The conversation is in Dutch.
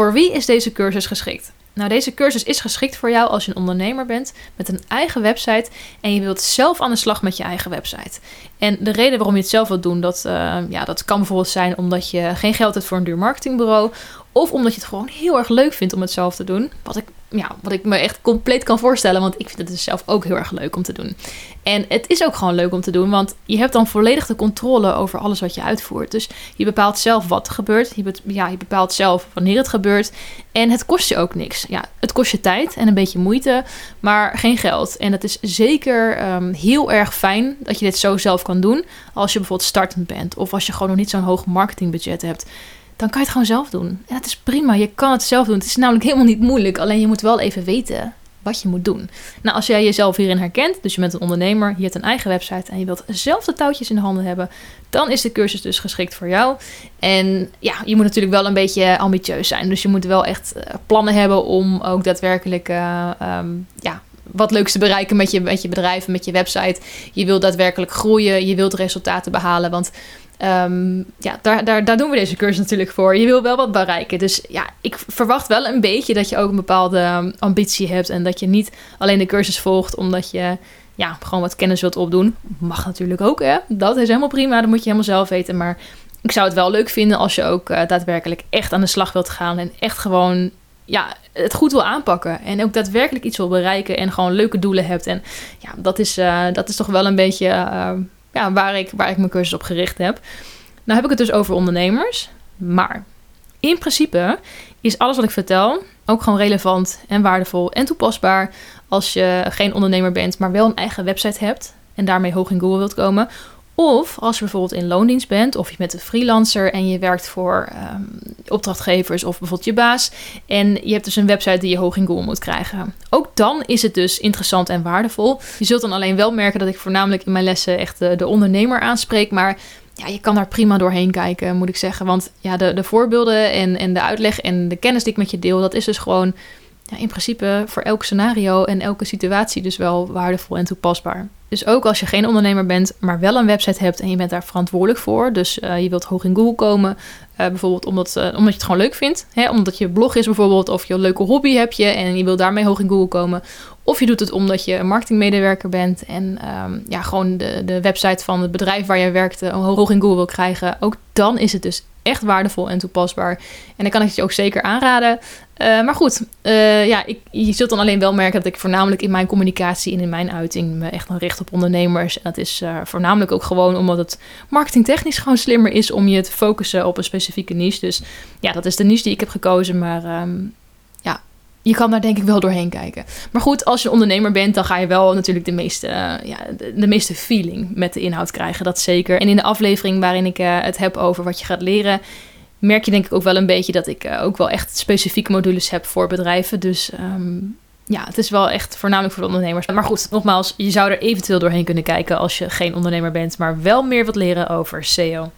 Voor wie is deze cursus geschikt? Nou, deze cursus is geschikt voor jou als je een ondernemer bent met een eigen website en je wilt zelf aan de slag met je eigen website. En de reden waarom je het zelf wilt doen, dat, uh, ja, dat kan bijvoorbeeld zijn omdat je geen geld hebt voor een duur marketingbureau. Of omdat je het gewoon heel erg leuk vindt om het zelf te doen. Wat ik, ja, wat ik me echt compleet kan voorstellen. Want ik vind het dus zelf ook heel erg leuk om te doen. En het is ook gewoon leuk om te doen. Want je hebt dan volledig de controle over alles wat je uitvoert. Dus je bepaalt zelf wat er gebeurt. Je, ja, je bepaalt zelf wanneer het gebeurt. En het kost je ook niks. Ja, het kost je tijd en een beetje moeite. Maar geen geld. En het is zeker um, heel erg fijn dat je dit zo zelf kan doen. Als je bijvoorbeeld startend bent. Of als je gewoon nog niet zo'n hoog marketingbudget hebt dan kan je het gewoon zelf doen. En dat is prima, je kan het zelf doen. Het is namelijk helemaal niet moeilijk, alleen je moet wel even weten wat je moet doen. Nou, als jij jezelf hierin herkent, dus je bent een ondernemer, je hebt een eigen website en je wilt zelf de touwtjes in de handen hebben, dan is de cursus dus geschikt voor jou. En ja, je moet natuurlijk wel een beetje ambitieus zijn. Dus je moet wel echt eh, plannen hebben om ook daadwerkelijk uh, um, ja, wat leuks te bereiken met je, met je bedrijf, met je website. Je wilt daadwerkelijk groeien, je wilt resultaten behalen. Want Um, ja, daar, daar, daar doen we deze cursus natuurlijk voor. Je wil wel wat bereiken. Dus ja, ik verwacht wel een beetje dat je ook een bepaalde ehm, ambitie hebt. En dat je niet alleen de cursus volgt omdat je ja, gewoon wat kennis wilt opdoen. Mag natuurlijk ook, hè. Dat is helemaal prima. Dat moet je helemaal zelf weten. Maar ik zou het wel leuk vinden als je ook uh, daadwerkelijk echt aan de slag wilt gaan. En echt gewoon ja, het goed wil aanpakken. En ook daadwerkelijk iets wil bereiken. En gewoon leuke doelen hebt. En ja, dat is, uh, dat is toch wel een beetje... Uh, ja, waar, ik, waar ik mijn cursus op gericht heb. Nou heb ik het dus over ondernemers. Maar in principe is alles wat ik vertel ook gewoon relevant en waardevol en toepasbaar als je geen ondernemer bent, maar wel een eigen website hebt en daarmee hoog in Google wilt komen. Of als je bijvoorbeeld in loondienst bent, of je bent een freelancer en je werkt voor um, opdrachtgevers of bijvoorbeeld je baas. En je hebt dus een website die je hoog in Google moet krijgen. Ook dan is het dus interessant en waardevol. Je zult dan alleen wel merken dat ik voornamelijk in mijn lessen echt de, de ondernemer aanspreek. Maar ja, je kan daar prima doorheen kijken, moet ik zeggen. Want ja, de, de voorbeelden en, en de uitleg en de kennis die ik met je deel, dat is dus gewoon ja, in principe voor elk scenario en elke situatie dus wel waardevol en toepasbaar. Dus ook als je geen ondernemer bent, maar wel een website hebt en je bent daar verantwoordelijk voor. Dus uh, je wilt hoog in Google komen, uh, bijvoorbeeld omdat, uh, omdat je het gewoon leuk vindt. Hè? Omdat je blog is bijvoorbeeld, of je een leuke hobby heb je en je wilt daarmee hoog in Google komen. Of je doet het omdat je een marketingmedewerker bent en um, ja, gewoon de, de website van het bedrijf waar je werkt hoog in Google wil krijgen. Ook dan is het dus echt waardevol en toepasbaar. En dan kan ik het je ook zeker aanraden. Uh, maar goed, uh, ja, ik, je zult dan alleen wel merken dat ik voornamelijk in mijn communicatie en in mijn uiting me echt dan richt op ondernemers. En dat is uh, voornamelijk ook gewoon omdat het marketingtechnisch gewoon slimmer is om je te focussen op een specifieke niche. Dus ja, dat is de niche die ik heb gekozen. Maar ja, je kan daar denk ik wel doorheen kijken. Maar goed, als je ondernemer bent, dan ga je wel natuurlijk de meeste, ja, de, meeste feeling met de inhoud krijgen. Dat zeker. En in de aflevering waarin ik het heb over wat je gaat leren merk je denk ik ook wel een beetje dat ik uh, ook wel echt specifieke modules heb voor bedrijven. Dus um, ja, het is wel echt voornamelijk voor de ondernemers. Maar goed, nogmaals, je zou er eventueel doorheen kunnen kijken als je geen ondernemer bent, maar wel meer wilt leren over SEO.